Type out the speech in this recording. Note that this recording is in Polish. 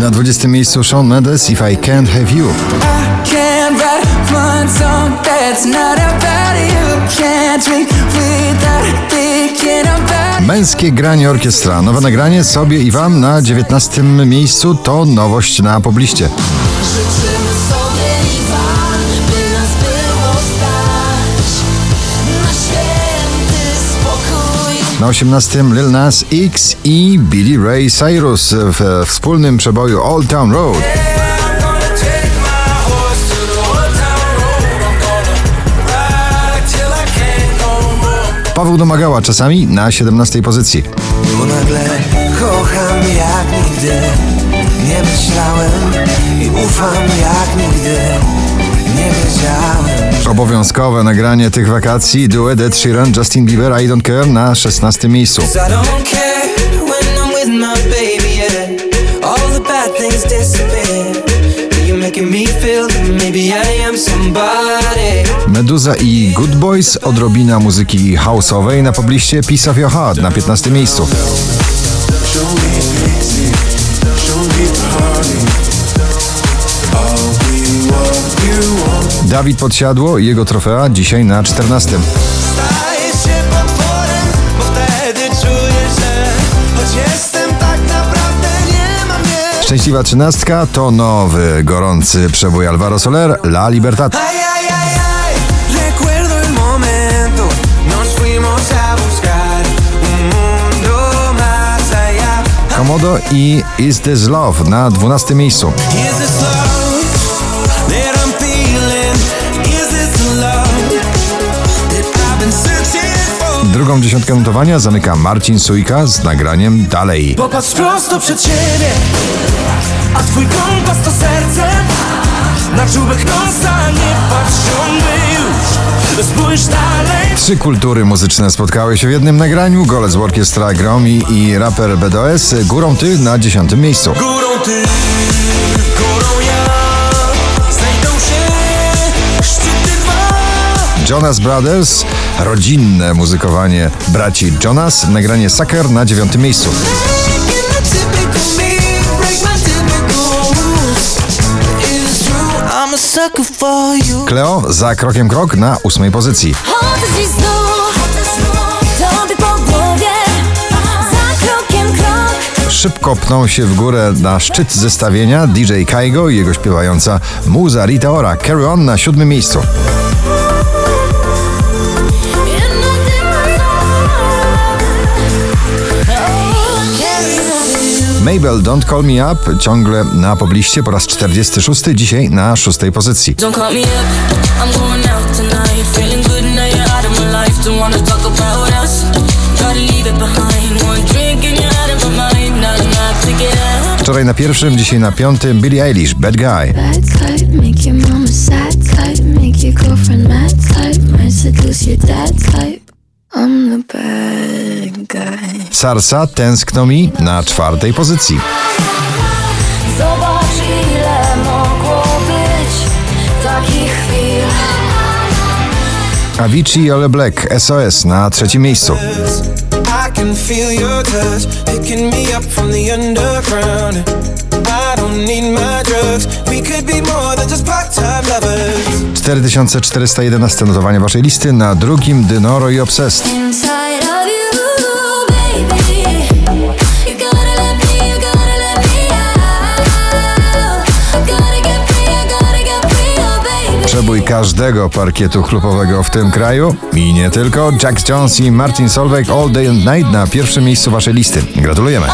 Na 20 miejscu Shawn Mendes If I Can't Have You. Męskie granie orkiestra. Nowe nagranie sobie i wam na 19 miejscu to nowość na pobliście. 18 Lil Nas X i Billy Ray Cyrus w wspólnym przeboju Old Town Road. Paweł domagała czasami na 17 pozycji. Bo nagle kocham jak nigdy Nie myślałem i ufam jak nigdy Nie wiedziałem Obowiązkowe nagranie tych wakacji. Duet Ed Sheeran, Justin Bieber, I Don't Care na 16 miejscu. Meduza i Good Boys, odrobina muzyki houseowej. Na pobliście Piece of Your Heart na 15 miejscu. Show Dawid Podsiadło i jego trofea dzisiaj na 14. Staję się potworem, bo wtedy czuję, że Choć jestem tak naprawdę nie mam nie Szczęśliwa trzynastka to nowy, gorący przebój Alvaro Soler, La Libertad. Allá. Komodo i Is This Love na 12 miejscu. Drugą dziesiątkę notowania zamyka Marcin Sujka z nagraniem Dalej. Popatrz prosto przed siebie, a twój kompas to serce. Na czubek nosa nie patrz spójrz dalej. Trzy kultury muzyczne spotkały się w jednym nagraniu. Golec Orkiestra Gromi i raper BDOS. Górą ty na dziesiątym miejscu. Górą ty, górą ja, znajdą się szczyty dwa. Jonas Brothers, rodzinne muzykowanie braci Jonas, nagranie Sucker na dziewiątym miejscu. Cleo za krokiem krok na ósmej pozycji. Szybko pną się w górę na szczyt zestawienia DJ Kaigo i jego śpiewająca muza Rita Ora. Carry On na siódmym miejscu. Mabel Don't Call Me Up. Ciągle na pobliście po raz 46, dzisiaj na szóstej pozycji. Wczoraj na pierwszym, dzisiaj na piątym. Billie Eilish, Bad Guy. Bad type, Sarsa Tęskno Mi na czwartej pozycji. Zobacz ile mogło być takich chwil. Avicii i Ole Black, SOS na trzecim miejscu. Just part-time lovers. 4411 notowanie waszej listy, na drugim Dynoro i Obsessed. Każdego parkietu klubowego w tym kraju i nie tylko. Jack Jones i Martin Solveig All Day and Night na pierwszym miejscu waszej listy. Gratulujemy.